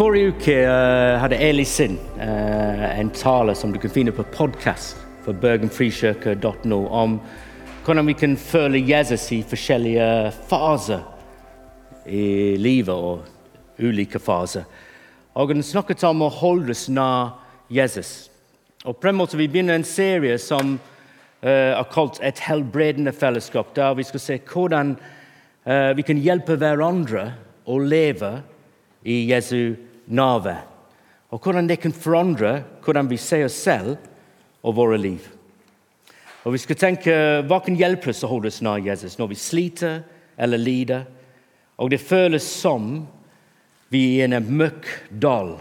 Forrige uke eh, hadde Eli Sinn eh, en tale som du kan finne på podkast for bergenfrikirke.no om hvordan vi kan føle Jesus i forskjellige faser i livet og ulike faser. Og Han snakket om å holde oss nær Jesus. Og på en måte Vi begynner en serie som uh, er kalt Et helbredende fellesskap, der vi skal se hvordan vi kan hjelpe hverandre å leve i Jesu nærvær. Og hvordan det kan forandre hvordan vi ser oss selv og våre liv. Og Vi skal tenke hva kan hjelpe oss å holde oss nær Jesus når vi sliter eller lider. Og det føles som vi er i en mørk dal,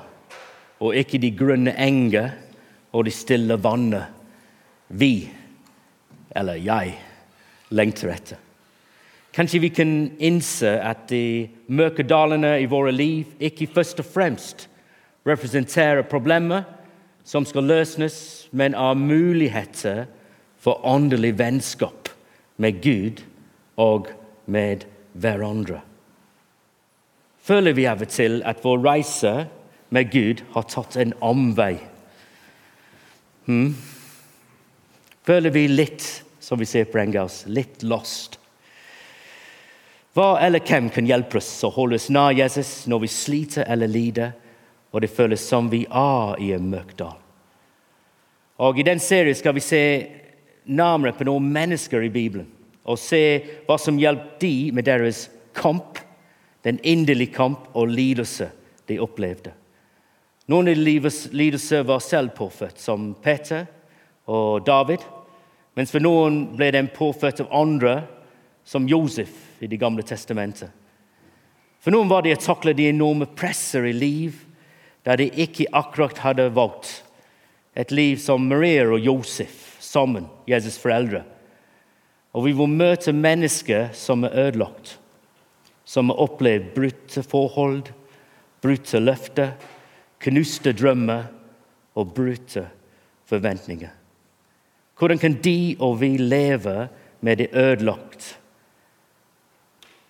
og ikke de grønne enger og de stille vannet vi, eller jeg, lengter etter. Kanskje vi kan innse at de mørke dalene i våre liv ikke først og fremst representerer problemer som skal løses, men er muligheter for åndelig vennskap med Gud og med hverandre. Føler vi av og til at vår reise med Gud har tatt en omvei? Hmm? Føler vi litt, som vi ser på engelsk, litt lost? Hva eller hvem kan hjelpe oss å holde oss nær Jesus når vi sliter eller lider, og det føles som vi er i en mørk dal? Og I den serien skal vi se nærmere på noen mennesker i Bibelen og se hva som hjalp de med deres kamp, den inderlige kamp og lidelse de opplevde. Noen av lidelser var selv påført, som Peter og David, mens for noen ble den påført av andre, som Josef i Det gamle testamentet. For noen var det å takle de enorme presser i liv der de ikke akkurat hadde valgt et liv som Maria og Josef sammen, Jesus' foreldre. Og vi må møte mennesker som er ødelagt, som har opplevd brutte forhold, brutte løfter, knuste drømmer og brutte forventninger. Hvordan kan de og vi leve med det ødelagt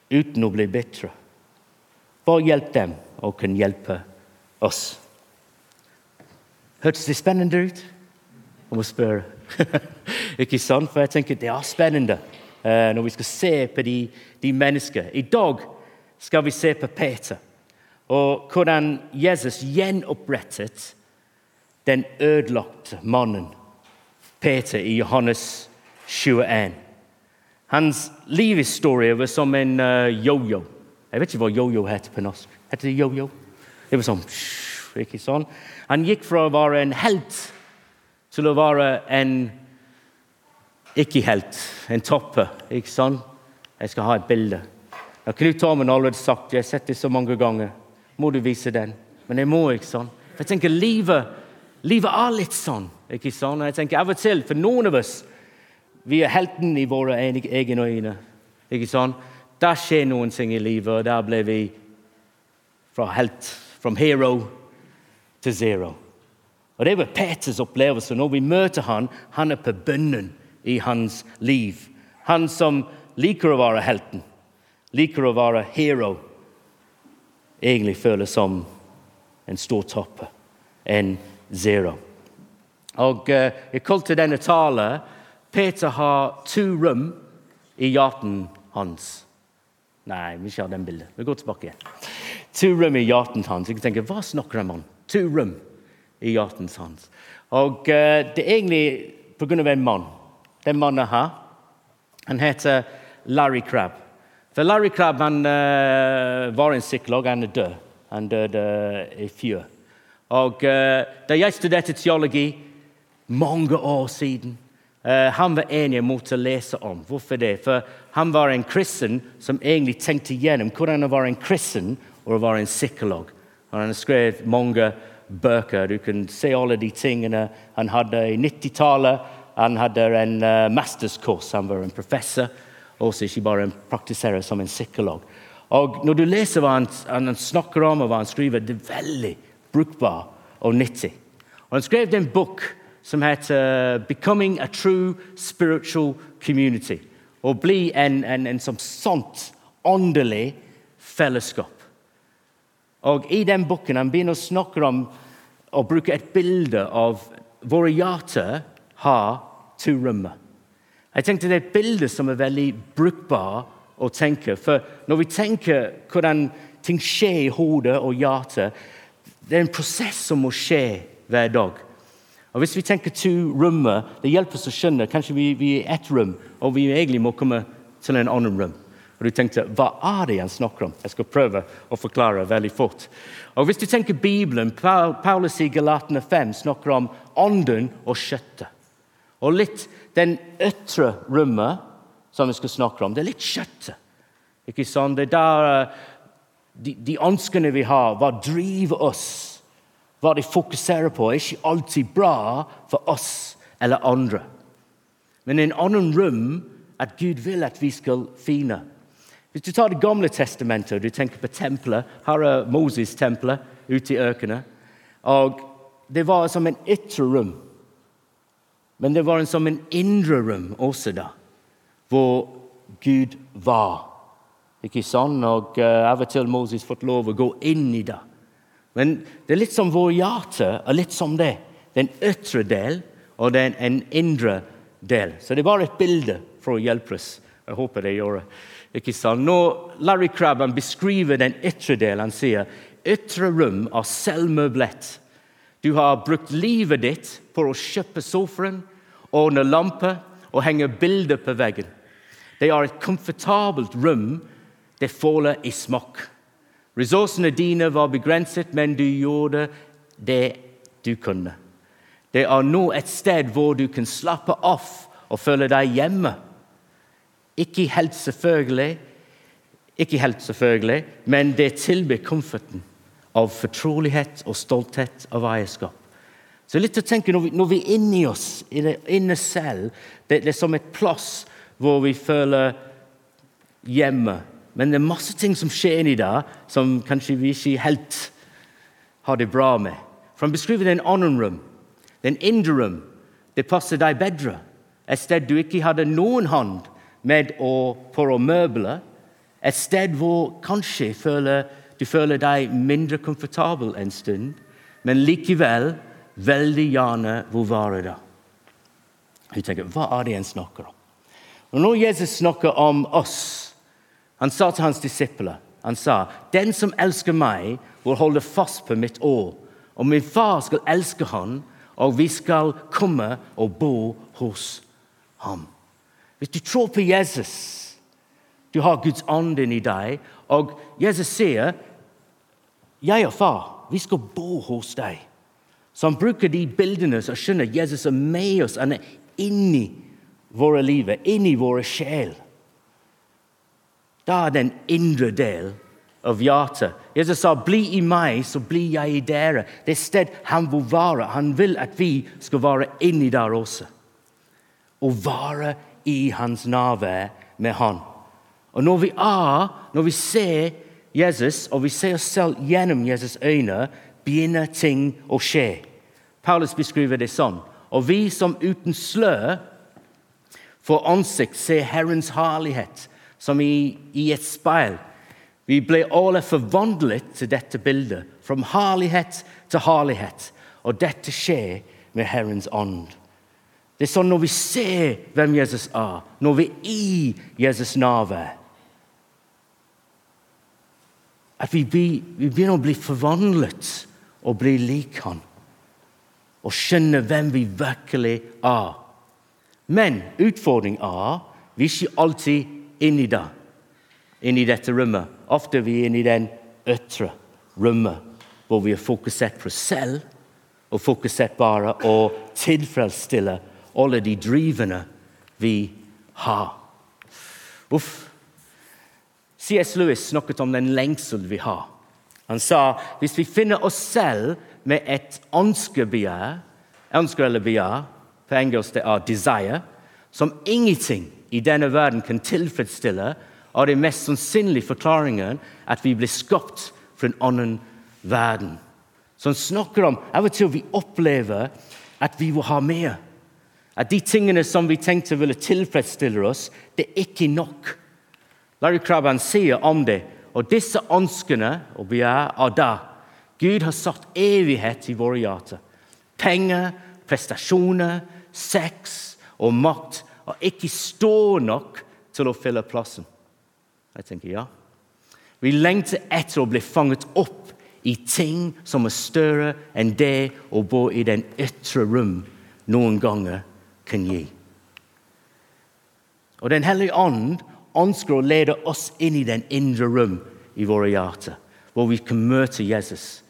uten å bli bitre. Bare hjelp dem og kan hjelpe oss. Hørtes det spennende ut? Jeg må spørre. Ikke sant? For jeg tenker det er spennende uh, når vi skal se på de, de mennesker. I dag skal vi se på Peter og hvordan Jesus gjenopprettet den ødelagte mannen Peter i Johannes 21. Hans livshistorie var som en uh, yo-yo. Jeg vet ikke hva yo-yo heter på norsk. Heter det yo-yo? Det var sånn, ikke sånn. Han gikk fra å være en helt til å være en ikke-helt, en topper. ikke sånn? Jeg skal ha et bilde. Og Knut Tormen har allerede sagt jeg har sett det så mange ganger. Må du vise den? Men jeg må, ikke sånn. For jeg tenker livet, livet er litt sånn. ikke sånn? Jeg tenker Av og til, for noen av oss vi er helten i våre egne øyne. Ikke sånn? Der skjer noen ting i livet, og der ble vi fra helt, from hero til zero. Og Det var Peters opplevelse. Når vi møter han, han er på bunnen i hans liv. Han som liker å være helten, liker å være hero, egentlig føles som en stor toppe, en zero. Og uh, Jeg kalte denne talen Peter har to rom i hjertet hans. Nei, vi ikke har den bildet. Vi går tilbake igjen. To rom i hjertet hans. Jeg tenker, Hva snakker de om? To rom i hjertet hans. Og uh, Det er egentlig pga. en mann. Den mannen her han heter Larry Crabb. For Larry Crabb han, uh, var en psykolog. Han er død. Han døde uh, i fjor. Og Da jeg studerte teologi mange år siden han var enig mot å lese om. Hvorfor det? For han var en kristen som egentlig tenkte igjennom hvordan det var en kristen og å være en psykolog. Han har skrevet mange bøker. Du kan se alle de tingene han hadde i 90-tallet. Han hadde en uh, masterskurs, han var en professor, også ikke bare en praktiserer som en psykolog. Og Når du leser hva han, han, snakker om og hva han skriver, det er veldig brukbar og nyttig. Han skrev en bok som heter 'Becoming a True Spiritual Community'. Å bli en, en, en som sånt åndelig fellesskap. Og I den boken han begynner å snakke om å bruke et bilde av våre hjerter har to rommer. Jeg tenkte Det er et bilde som er veldig brukbar å tenke. For når vi tenker hvordan ting skjer i hodet og hjertet, det er en prosess som må skje hver dag. Og Hvis vi tenker to rommer, det hjelper oss å skjønne kanskje vi, vi er ett rom, og vi egentlig må komme til en annen rom. Og du tenkte, Hva er det han snakker om? Jeg skal prøve å forklare veldig fort. Og Hvis du tenker Bibelen, Paulus i Galatene 5 snakker om ånden og kjøttet. Og litt den ytre rommet som vi skal snakke om, det er litt kjøttet. Ikke sant? Det er der eh, de, de ønskene vi har, hva driver oss, hva de fokuserer på, er ikke alltid bra for oss eller andre. Men i en annen rom at Gud vil at vi skal finne. Hvis du tar Det gamle testamentet og du tenker på tempelet Her er Moses-tempelet ute i ørkenen. Og Det var som en ytre rom. Men det var som en indre rom også, da, hvor Gud var. Ikke sånn? Og uh, Av og til Moses fått lov å gå inn i det. Men det er litt som vår hjerte er litt som det. Den ytre del og den en indre del. Så det er bare et bilde for å hjelpe oss. Jeg håper det gjør det. Ikke sant? Når Larry Crabb beskriver den ytre delen, han sier ytre rom er selvmøblert. Du har brukt livet ditt på å kjøpe sofaen, ordne lamper og henge bilder på veggen. Det er et komfortabelt rom. Det faller i smak. Ressursene dine var begrenset, men du gjorde det du kunne. Det er nå et sted hvor du kan slappe av og føle deg hjemme. Ikke helt selvfølgelig, ikke helt selvfølgelig, men det tilbyr komforten av fortrolighet og stolthet av eierskap. Så litt å tenke Når vi, når vi er inni oss, inne selv, det, det er som et plass hvor vi føler hjemme. Men det er masse ting som skjer inni der, som kanskje vi ikke helt har det bra med. For Han beskriver det en annen rom, en indre rom. Det passer deg bedre. Et sted du ikke hadde noen hånd med å, for å møble. Et sted hvor kanskje føler, du føler deg mindre komfortabel en stund, men likevel veldig gjerne vil være der. Hun tenker, Hva er det en snakker om? Og Når Jesus snakker om oss Han sa til hans disipler han sa, 'Den som elsker meg, vil holde fast på mitt år.' 'Og min far skal elske han, og vi skal komme og bo hos ham.' Hvis du tror på Jesus, du har Guds ånd inni deg, og Jesus sier 'Jeg og far, vi skal bo hos deg'. Så han bruker de bildene så skjønner Jesus er med oss. Han er inni våre liv, inni våre sjel. Da er den indre del av hjertet. Jesus sa 'bli i meg, så blir jeg i dere'. Det er sted han vil være. Han vil at vi skal være inni der også. Å være i hans nærvær med han. Og når vi er, når vi ser Jesus, og vi ser oss selv gjennom Jesus' øyne, begynner ting å skje. Paulus beskriver det sånn. Og vi som uten slør får ansikt, ser Herrens herlighet som i, i et speil. Vi blir alle forvandlet til dette bildet, fra herlighet til herlighet. Og dette skjer med Herrens ånd. Det er sånn når vi ser hvem Jesus er, når vi er i Jesus' nærvær At vi, vi begynner å bli forvandlet og bli lik han. Og skjønne hvem vi virkelig er. Men utfordringen er vi ikke alltid inni det, inni dette rommet. Ofte er vi inni den ytre rommet, hvor vi er fokusert på oss selv og fokusert bare å tilfredsstille alle de drivende vi har. Uff. C.S. Lewis snakket om den lengsel vi har. Han sa hvis vi finner oss selv med et ønskebegjær, ønske eller begjær, på engelsk det er 'desire', som ingenting i denne verden kan tilfredsstille, er det mest sannsynlige forklaringen at vi blir skapt fra en annen verden. Så han snakker om Av og til vi opplever at vi vil ha mer. At de tingene som vi tenkte ville tilfredsstille oss, det er ikke nok. Larry Krabban sier om det, Og disse ønskene og begjær av da. Gud har satt evighet i våre hjerter. Penger, prestasjoner, sex og makt er ikke stor nok til å fylle plassen. Jeg tenker ja. Vi lengter etter å bli fanget opp i ting som er større enn det å bo i den ytre rom noen ganger kan gi. Og Den hellige ånd ønsker å lede oss inn i den indre rom i våre hjerter, hvor vi kan møte Jesus.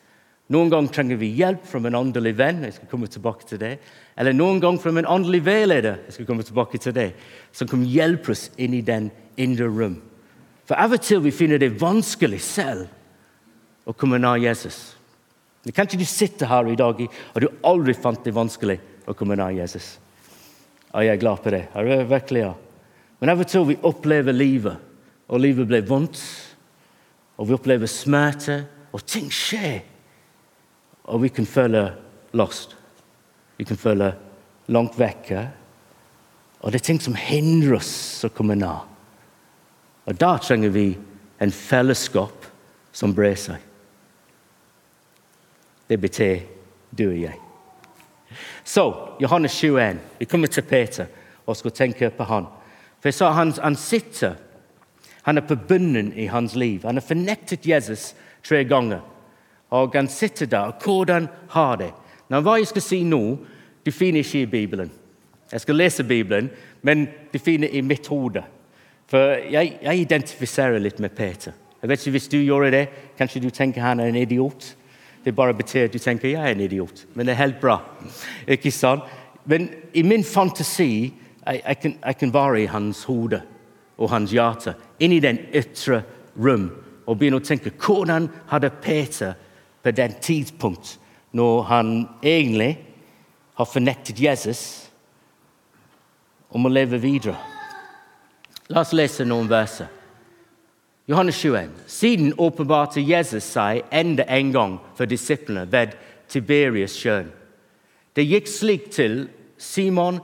Noen ganger trenger vi hjelp fra en åndelig venn. jeg skal komme tilbake til det. Eller noen ganger fra en åndelig veileder jeg skal komme tilbake til det, som kan hjelpe oss inn i den indre rom. For av og til vi finner det vanskelig selv å komme nær Jesus. Kan ikke du sitte her i dag og du aldri fant det vanskelig å komme nær Jesus? Og jeg er glad på det. Jeg er virkelig ja. Men av og til vi opplever livet, og livet blir vondt, og vi opplever smerte, og ting skjer, og vi kan føle lost. Vi kan føle langt vekke. Og det er ting som hindrer oss å komme nær. Og da trenger vi en fellesskap som brer seg. Det betyr du og jeg. Så, Johannes 21. Vi kommer til Peter og skal tenke på han. For jeg sa han, han sitter Han er på bunnen i hans liv. Han har fornektet Jesus tre ganger. Og han sitter der. Hvordan har det? Nå, Hva jeg skal si nå, du finner ikke i Bibelen. Jeg skal lese Bibelen, men du finner i mitt hode. For jeg, jeg identifiserer litt med Peter. Jeg vet ikke Hvis du gjør det, kanskje du tenker han er en idiot. Det bare betyr at du tenker jeg er en idiot. Men det er helt bra. Ikke sant? Men i min fantasi jeg, jeg, kan, jeg kan være i hans hode og hans hjerte, inn i den ytre rom, og begynne å tenke hvordan hadde Peter på den tidspunkt når han egentlig har fornektet Jesus, om å leve videre? La oss lese noen verser. Johannes 21. Siden åpenbarte Jesus seg enda en gang for disiplene ved Tiberias sjøen. Det gikk slik til Simon,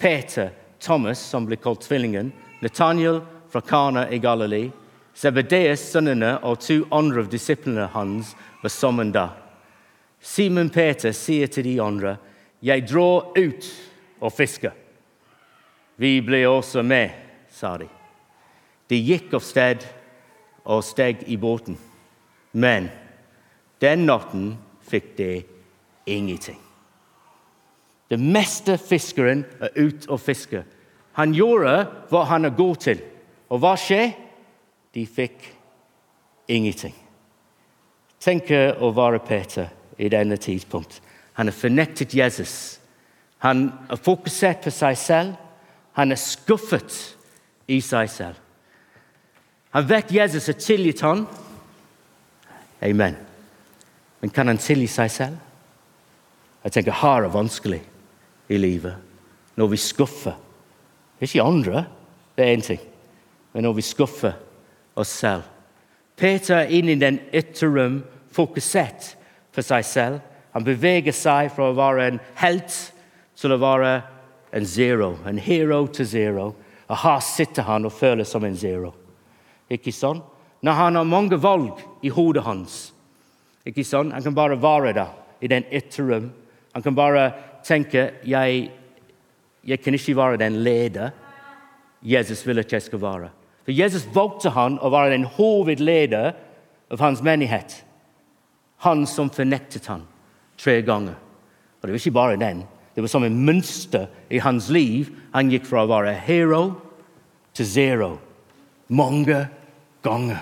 Peter Thomas, som ble kalt Tvillingen, Nathaniel fra Kana i Galilee, Zebedeus, sønnene og to andre av disiplene hans var sammen da. Simon Peter sier til de andre, 'Jeg drar ut og fisker.' 'Vi blir også med', sa de. De gikk av sted og steg i båten. Men den natten fikk de ingenting. Det meste fiskeren er ute og fisker. Han gjorde hva han er god til. Og hva skjer? De fikk ingenting. Tenk å være Peter i denne tidspunkt. Han har fornektet Jesus. Han er fokusert på seg selv. Han er skuffet i seg selv. Han vet Jesus har tilgitt ham. Amen. Men kan han tilgi seg selv? Jeg tenker her er vanskelig i livet. Når vi skuffer. Ikke andre, det er én ting. Men når vi skuffer oss selv. Peter er inne i den ytre rom, fokusert på seg selv. Han beveger seg fra å være en helt til å være en zero. En hero til zero. Og her sitter han og føler som en zero. Ikke sånn? Når han har mange valg i hodet hans. Ikke sånn? Han kan bare være der i den ytre. Han kan bare tenke jeg, jeg kan ikke være den leder Jesus vil at jeg skal være. For Jesus valgte han å være den hovedleder av hans menighet. Han som fornektet han tre ganger. Og Det var ikke bare den. Det var som en mønster i hans liv. Han gikk fra å være hero til zero mange ganger.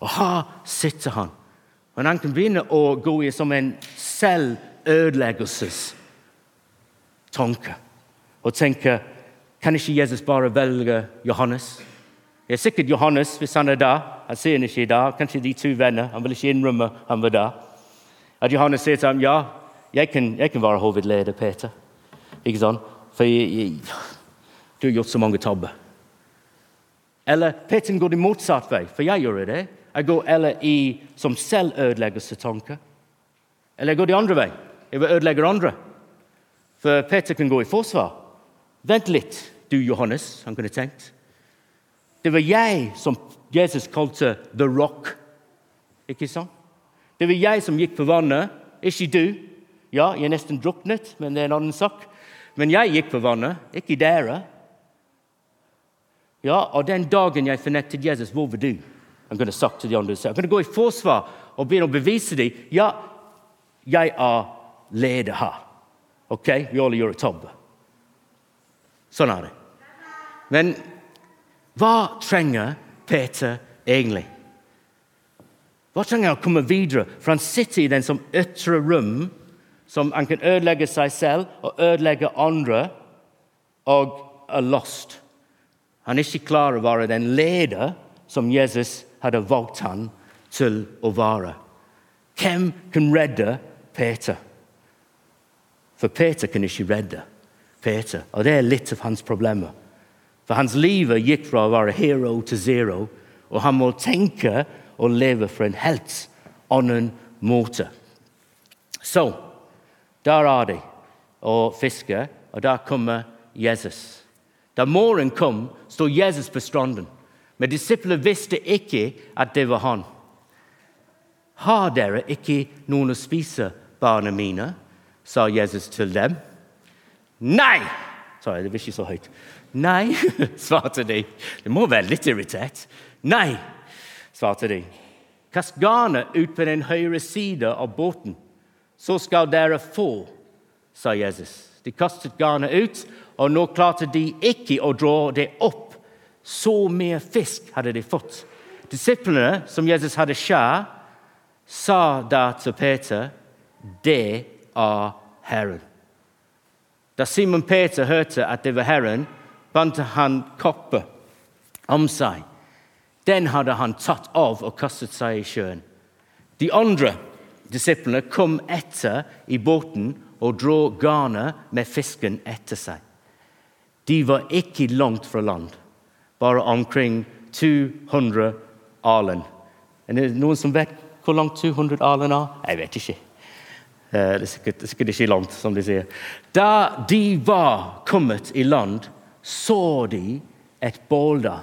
Og her sitter han. Men han kan begynne å gå i som en selvødeleggelsestanke og tenke kan ikke Jesus bare velge Johannes? Det er sikkert Johannes hvis han er der. Han ser han ikke i dag. Kanskje de to venner. Han vil ikke innrømme han var der. At Johannes sier til ham ja, jeg kan, jeg kan være hovedleder, Peter. Ikke sånn? For jeg, jeg, du har gjort så mange tabber. Eller Peter går det motsatt vei, for jeg gjør det. Jeg går eller i som selvødeleggelsestanke. Eller jeg går den andre vei. Jeg vil ødelegge andre. For Peter kan gå i forsvar. Vent litt, du Johannes, han kunne tenkt. Det var jeg som Jesus kalte The Rock. Ikke sant? Det var jeg som gikk på vannet, ikke du. Ja, jeg nesten druknet, men det er en annen sak. Men jeg gikk på vannet, ikke dere. Ja, og den dagen jeg fornektet Jesus, hvor var du? Han kunne sagt til de andre, Han kunne gå i forsvar og begynne å bevise dem. Ja, jeg er leder her. Ok, vi alle gjør et tabbe. Sånn er det. Men hva trenger Peter egentlig? Hva trenger han å komme videre? For han sitter i den som ytre rom, som han kan ødelegge seg selv og ødelegge andre, og er lost. Han er ikke klar å være den leder som Jesus hadde valgt han til å være. Hvem kan redde Peter? For Peter kan ikke redde Peter, og det er litt av hans problemer. For hans liv gikk fra å være hero til zero, og han må tenke og leve for en helt annen måte. Så der er de og fisker, og der kommer Jesus. Da morgenen kom, sto Jesus på stranden. Men disiplene visste ikke at det var han. Har dere ikke noen å spise, barna mine? sa Jesus til dem. Nei! Sorry, det blir ikke så høyt. Nei, svarte de. Det må være litt irritert. Nei, svarte de. Kast garnet ut på den høyre side av båten, så skal dere få, sa Jesus. De kastet garnet ut, og nå klarte de ikke å dra det opp. Så mye fisk hadde de fått. Disiplene som Jesus hadde skjær, sa da til Peter, 'Det er Herren. Da Simon Peter hørte at det var Herren, bandt han koppen om seg. Den hadde han tatt av og kastet seg i sjøen. De andre disiplene kom etter i båten og dro garnet med fisken etter seg. De var ikke langt fra land, bare omkring 200 alen. Er det noen som vet hvor langt 200 alen er? Jeg vet ikke. Eh, det er sikkert, det er sikkert ikke langt, som de sier. Da de var kommet i land, så de et bålde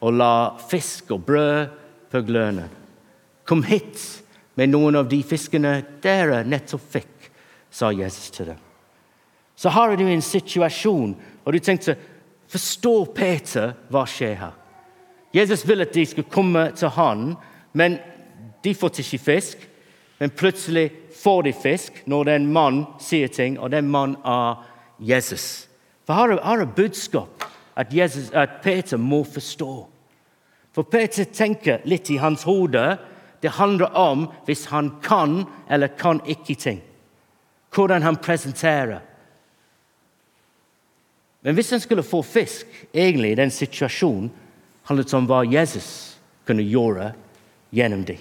og la fisk og brød på glønene. Kom hit med noen av de fiskene dere nettopp fikk, sa Jesus til dem. Så har du en situasjon, og du tenkte Forstå Peter hva skjer her? Jesus vil at de skal komme til han, men de får ikke fisk. Men plutselig får de fisk når en mann sier ting, og den mannen er Jesus. For her er et budskap at, Jesus, at Peter må forstå. For Peter tenker litt i hans hode. Det handler om hvis han kan eller kan ikke ting. Hvordan han presenterer. Men hvis han skulle få fisk egentlig i den situasjonen, handlet om hva Jesus kunne gjøre gjennom dem.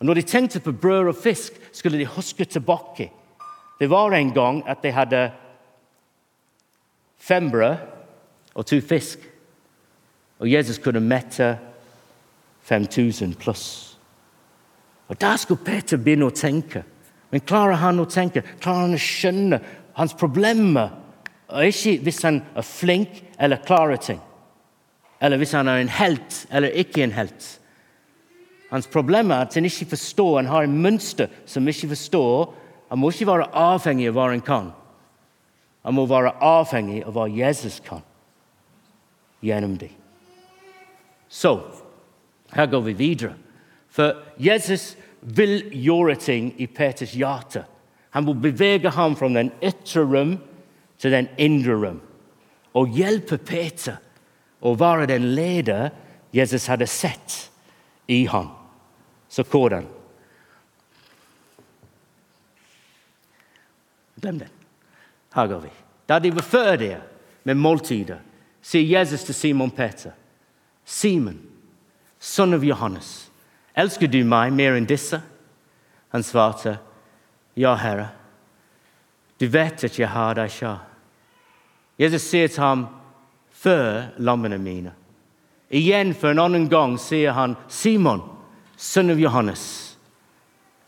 Og Når de tenkte på brød og fisk, skulle de huske tilbake. Det var en gang at de hadde fem brød og to fisk. Og Jesus kunne mette 5000 pluss. Og Der skulle Peter begynne å tenke. Men klarer han å tenke? Klarer han å skjønne hans problemer? Og ikke hvis han er flink eller klarer ting. Eller hvis han er en helt eller ikke en helt. Hans problem er at han ikke forstår, han har en mønster som ikke forstår. Han må ikke være avhengig av hva han kan. Han må være avhengig av hva Jesus kan gjennom dem. Så her går vi videre. For Jesus vil gjøre ting i Peters hjerte. Han vil bevege ham fra den ytre rom til den indre rom. Og hjelpe Peter å være den leder Jesus hadde sett i ham. Så hvordan? Glem den. Her går vi. Da de var ferdige med måltidet, sier Jesus til Simon Peter, Simon, sønn av Johannes, elsker du meg mer enn disse? Han svarte, Ja, Herre, du vet at jeg har deg kjær. Jesus sier til ham, Før lammene mine. Igjen for en annen gang sier han, Simon, sønn av Johannes,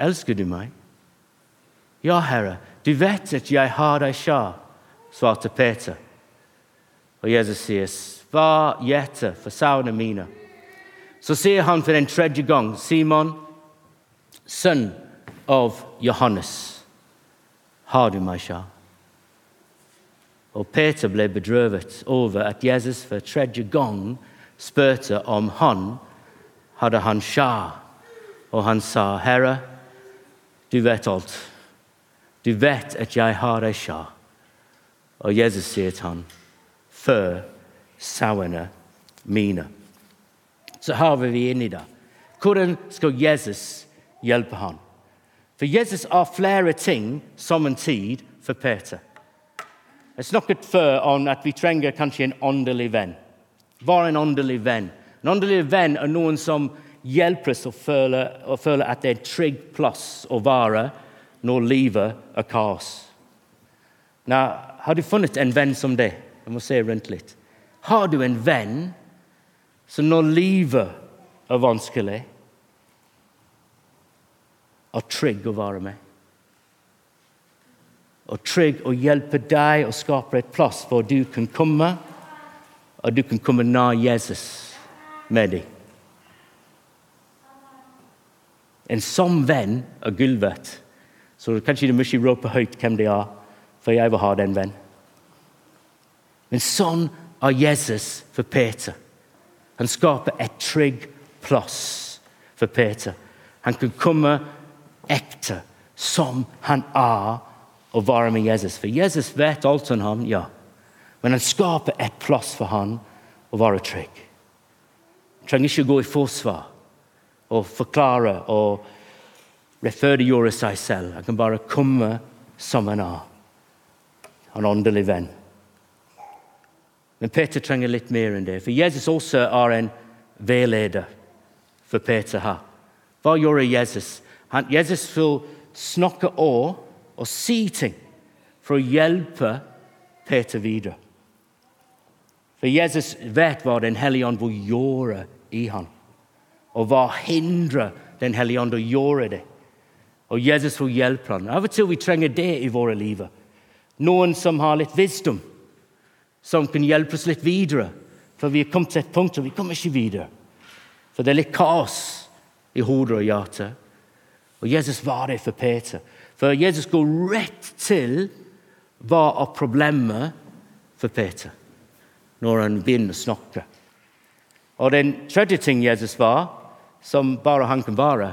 elsker du meg? Ja, Herre, du vet at jeg har deg kjær, svarte Peter. Og Jesus sier, Svar gjeter for sauene mine. Så sier han for den tredje gang, Simon, sønn av Johannes, har du meg ikke? Og Peter ble bedrøvet over at Jesus for tredje gang spurte om han hadde han sja. Og han sa, 'Herre, du vet alt. Du vet at jeg har ei sja.' Og Jesus sier til han, 'Før sauene mine'. Så har vi inni det. Hvordan skal Jesus hjelpe han? For Jesus har flere ting som en tid for Peter. Jeg snakket før om at vi trenger kanskje en åndelig venn. Var en åndelig venn. En åndelig venn er noen som hjelper oss å føle, å føle at det er en trygg plass å være når livet er kaos. Nå, har du funnet en venn som det? Jeg må se rundt litt. Har du en venn som når livet er vanskelig, er trygg å være med? og trygg å hjelpe deg å skape et plass hvor du kan komme, og du kan komme nær Jesus med deg. En sånn venn er gull verdt. Så kanskje du ikke rope høyt hvem de er, for jeg vil ha den venn. Men sånn er Jesus for Peter. Han skaper et trygg plass for Peter. Han kan komme ekte som han er og være med Jesus. For Jesus vet alt om ham, ja. Men han skaper et plass for ham å være trygg. Han trenger ikke gå i forsvar og forklare og rettferdiggjøre seg selv. Han kan bare komme som han er. En åndelig venn. Men Peter trenger litt mer enn det, for Jesus også er en veileder for Peter her. Hva gjør Jesus? Han, Jesus vil snakke også og si ting for å hjelpe Peter videre. For Jesus vet hva Den hellige ånd vil gjøre i ham, og hva hindrer Den hellige ånd å gjøre det. Og Jesus vil hjelpe ham. Av og til vi trenger det i våre liv. Noen som har litt visdom, som kan hjelpe oss litt videre. For vi er kommet til et punkt og vi kommer ikke videre. For det er litt kaos i hodet og hjertet. Og Jesus var det for Peter. For Jesus går rett til hva er problemet for Peter når han begynner å snakke. Og den tredje ting Jesus var, som bare han kan være,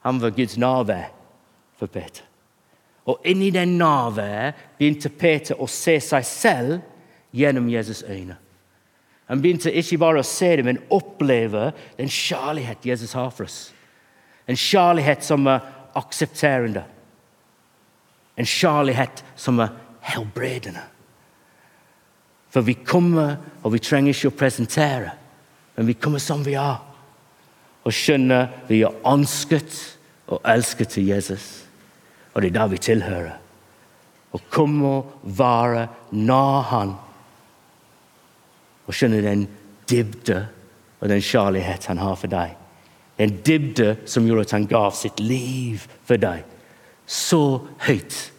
han var Guds nærvær for Peter. Og inni den nærværet begynte Peter å se seg selv gjennom Jesus' øyne. Han begynte ikke bare å se det, men oppleve den kjærlighet Jesus har for oss. En kjærlighet som er aksepterende. En kjærlighet som er helbredende. For vi kommer, og vi trenger ikke å presentere, men vi kommer som vi er. Og skjønner vi er ønsket og elsket til Jesus. Og det er der vi tilhører. Og komme og være nær Han. Og skjønne den dybde og den kjærlighet Han har for deg. Den dybde som gjorde at Han gav sitt liv for deg. Så høyt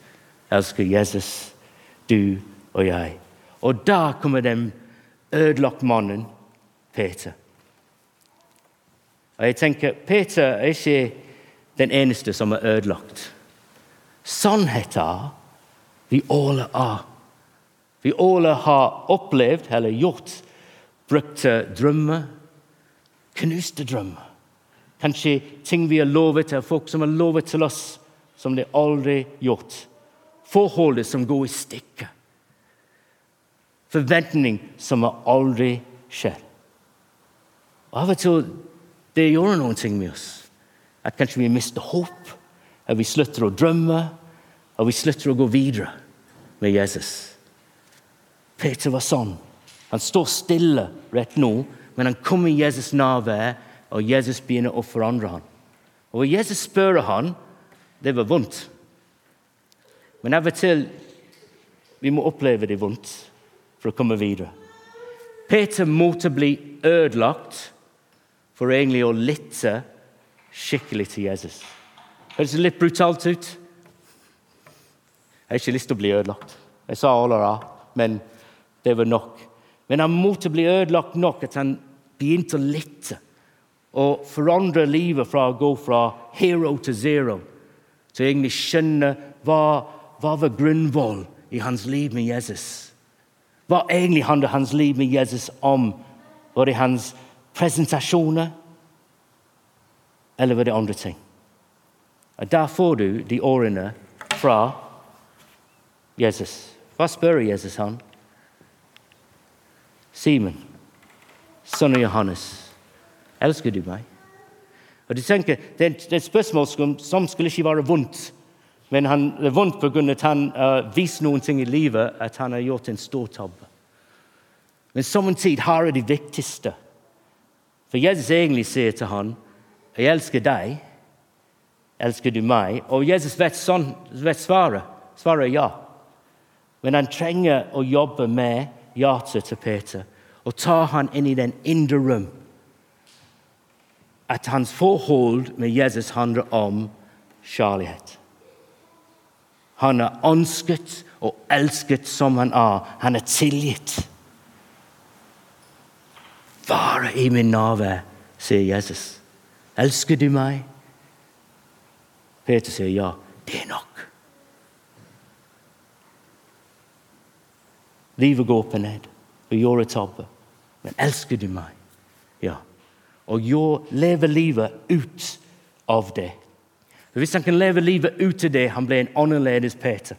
elsker Jesus, du og jeg. Og da kommer den ødelagte mannen Peter. Og jeg tenker, Peter er ikke den eneste som er ødelagt. Sannheten vi alle er. Vi alle har opplevd eller gjort brukte drømmer, knuste drømmer. Kanskje ting vi har lovet til folk som har lovet til oss, som de aldri gjort. Forholdet som går i stykker. Forventning som har aldri skjedd. Av og til det gjør noen ting med oss. At kanskje vi mister håp, at vi slutter å drømme, At vi slutter å gå videre med Jesus. Peter var sånn. Han står stille rett nå, men han kommer i Jesus' nærvær, og Jesus begynner å forandre ham. Og Jesus spør ham, det var vondt. Men av og til vi må oppleve det vondt for å komme videre. Peter måtte bli ødelagt for egentlig å lytte skikkelig til Jesus. Høres det litt brutalt ut? Jeg har ikke lyst til å bli ødelagt. Jeg sa alle det, men det var nok. Men han måtte bli ødelagt nok at han begynte å lytte og forandre livet fra å gå fra hero til zero til egentlig skjønne hva, hva var grunnvoll i hans liv med Jesus. Hva egentlig handler hans liv med Jesus om? Var det hans presentasjoner, eller var det andre ting? Og Der får du de årene fra Jesus. Hva spør Jesus han? Simon, sønn Johannes, elsker du meg? Og du tenker, Det er et spørsmål som, som skulle ikke være vondt. Men han, det er vondt pga. at han uh, viser noen ting i livet at han har gjort en stor tabbe. Men samtidig har det det viktigste. For Jesus egentlig sier til han, 'Jeg elsker deg. Elsker du meg?' Og Jesus vet, sånn, vet svaret. Svaret er ja. Men han trenger å jobbe med hjertet til Peter og ta han inn i den indre rom. At hans forhold med Jesus handler om kjærlighet. Han er ønsket og elsket som han er. Han er tilgitt. Være i min nave, sier Jesus. Elsker du meg? Peter sier ja. Det er nok. Livet går opp og ned, og gjør tabbe. Men elsker du meg? Ja. Og jeg lever livet ut av det. For Hvis han kan leve livet ut av det, han blir en annerledes Peter.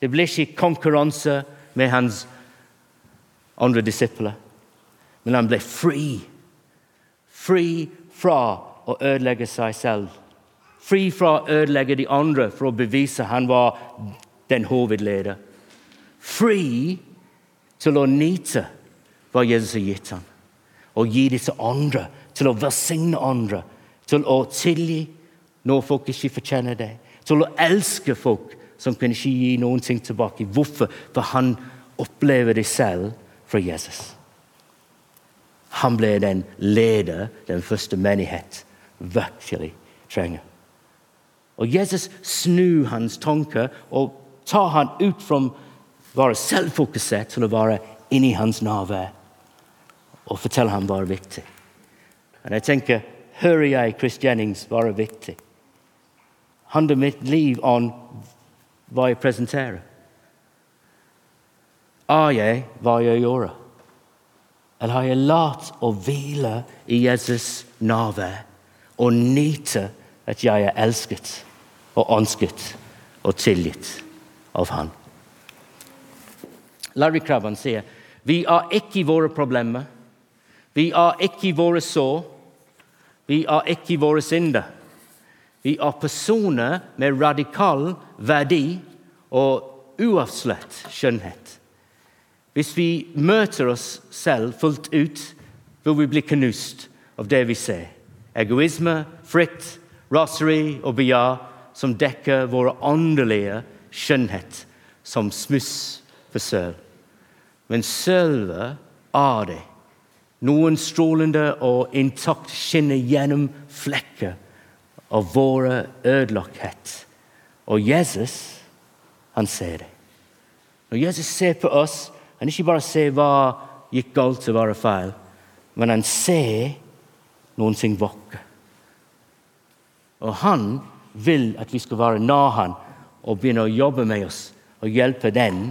Det blir ikke konkurranse med hans andre disipler, men han ble fri. Fri fra å ødelegge seg selv. Fri fra å ødelegge de andre for å bevise han var den hovedleder fri til å nyte hva Jesus har gitt ham. Og gi det til andre, til å velsigne andre, til å tilgi når folk ikke fortjener det. Til å elske folk som kan ikke gi noen ting tilbake. Hvorfor? For han opplever det selv fra Jesus. Han ble den leder den første menighet virkelig trenger. Og Jesus snur hans tanker og tar han ut fra å være selvfokusert til å være inni hans nærvær og forteller ham hva er viktig. Og jeg tenker, Hører jeg Chris Jennings være viktig? Handler mitt liv om hva jeg presenterer? Er jeg hva jeg gjør? Eller har jeg latt å hvile i Jesus' nærvær og nyte at jeg er elsket og ønsket og tilgitt av Han? Larry Krabben sier vi er ikke våre problemer. Vi er ikke våre sår. Vi er ikke våre synder. Vi er personer med radikal verdi og uavslørt skjønnhet. Hvis vi møter oss selv fullt ut, vil vi bli knust av det vi ser. Egoisme, frykt, raseri og begjær som dekker våre åndelige skjønnhet som smuss for søl. Men selve er det. Noen strålende og intakt skinner gjennom flekker av våre ødelagthet. Og Jesus, han ser det. Når Jesus ser på oss, han ikke bare ser hva gikk galt og var feil, men han ser noen ting vakkert. Og han vil at vi skal være nær han og begynne å jobbe med oss og hjelpe den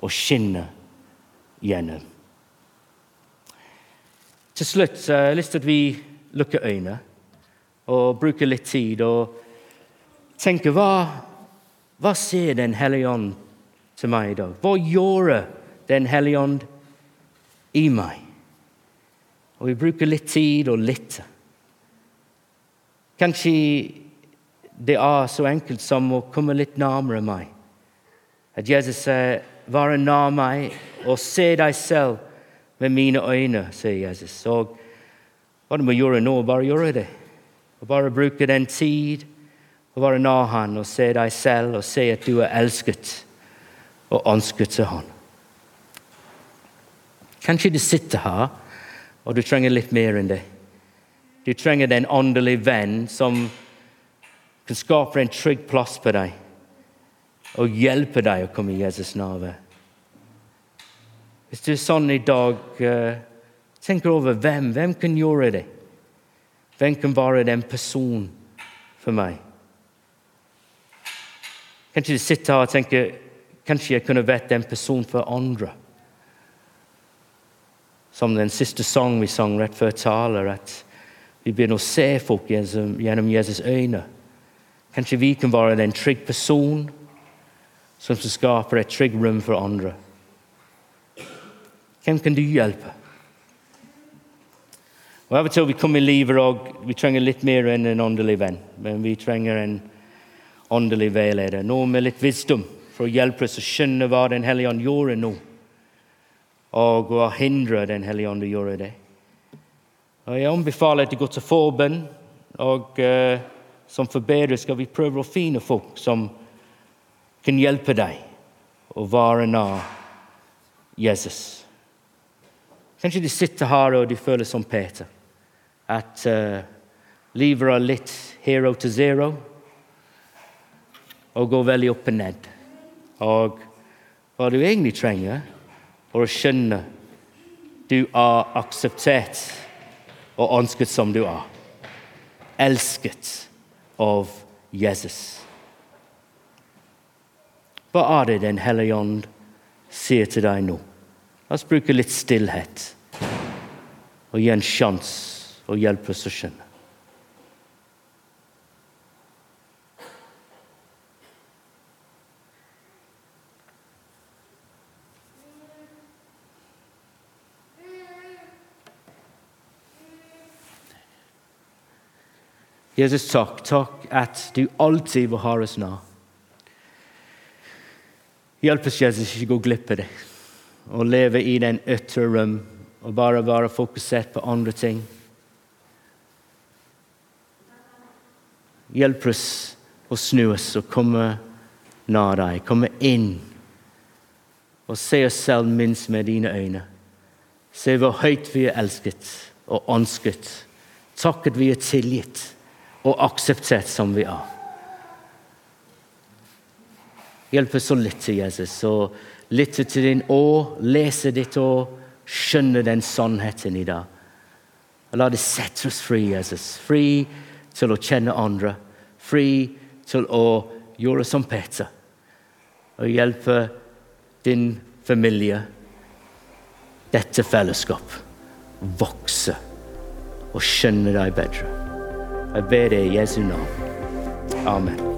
å skinne gjennom. Til slutt så har jeg lyst til at vi lukker øynene og bruker litt tid og tenker hva, hva ser Den hellige ånd til meg i dag? Hva gjorde Den hellige ånd i meg? Og vi bruker litt tid og lytter. Kanskje det er så enkelt som å komme litt nærmere meg. At Jesus sier være nær meg og se deg selv med mine øyne, sier Jesus. Og hva du må gjøre nå, bare gjøre det. Og bare bruke den tid og være nær han og se deg selv og se at du er elsket og ønsket til han. Kanskje du sitter her og du trenger litt mer enn det. Du trenger den åndelige venn som kan skape en trygg plass på deg og hjelpe deg å komme i Jesus nærvær. Hvis du er sånn i dag, uh, tenk over hvem. Hvem kan gjøre det? Hvem kan være den personen for meg? Kanskje du sitter her og tenker kanskje jeg kunne vært den personen for andre. Som den siste sang vi sang rett før taler, at vi begynner å se folk gjennom Jesus' øyne. Kanskje vi kan være den trygg person som skaper et trygg rom for andre. Hvem kan du hjelpe? Og Av og til vi kommer i livet og vi trenger litt mer enn en åndelig venn. Men vi trenger en åndelig veileder. Noen med litt visdom for å hjelpe oss å skjønne hva Den hellige ånd gjorde nå. Og å hindre Den hellige ånd å gjøre det. Og Jeg anbefaler at du går til forbønn. Og uh, som forbedrer skal vi prøve å finne folk som kan hjelpe deg å være nær Jesus. Kanskje du sitter her og du føler som Peter at uh, livet er litt hero to zero og går veldig opp og ned. Og hva du egentlig trenger, er å skjønne du er akseptert og ønsket som du er. Elsket av Jesus. Hva er det Den hellige ånd sier til deg nå? La oss bruke litt stillhet og gi en sjanse og hjelpe oss å skjønne. Jesus, takk. Takk at du alltid vil ha oss nå. Hjelp oss, Jesus, ikke gå glipp av det. Å leve i den ytre rom og bare være fokusert på andre ting. Hjelp oss å snu oss og komme nær deg, komme inn og se oss selv minst med dine øyne. Se hvor høyt vi er elsket og ønsket. Takk at vi er tilgitt og akseptert som vi er. Hjelp oss å lytte, Jesus, og lytte til din å, lese ditt å, skjønne den sannheten i dag. Og la det sette oss fri, Jesus. Fri til å kjenne andre. Fri til å gjøre som Peter og hjelpe din familie, dette fellesskap, vokse og skjønne deg bedre. Jeg ber deg i Jesu navn. Amen.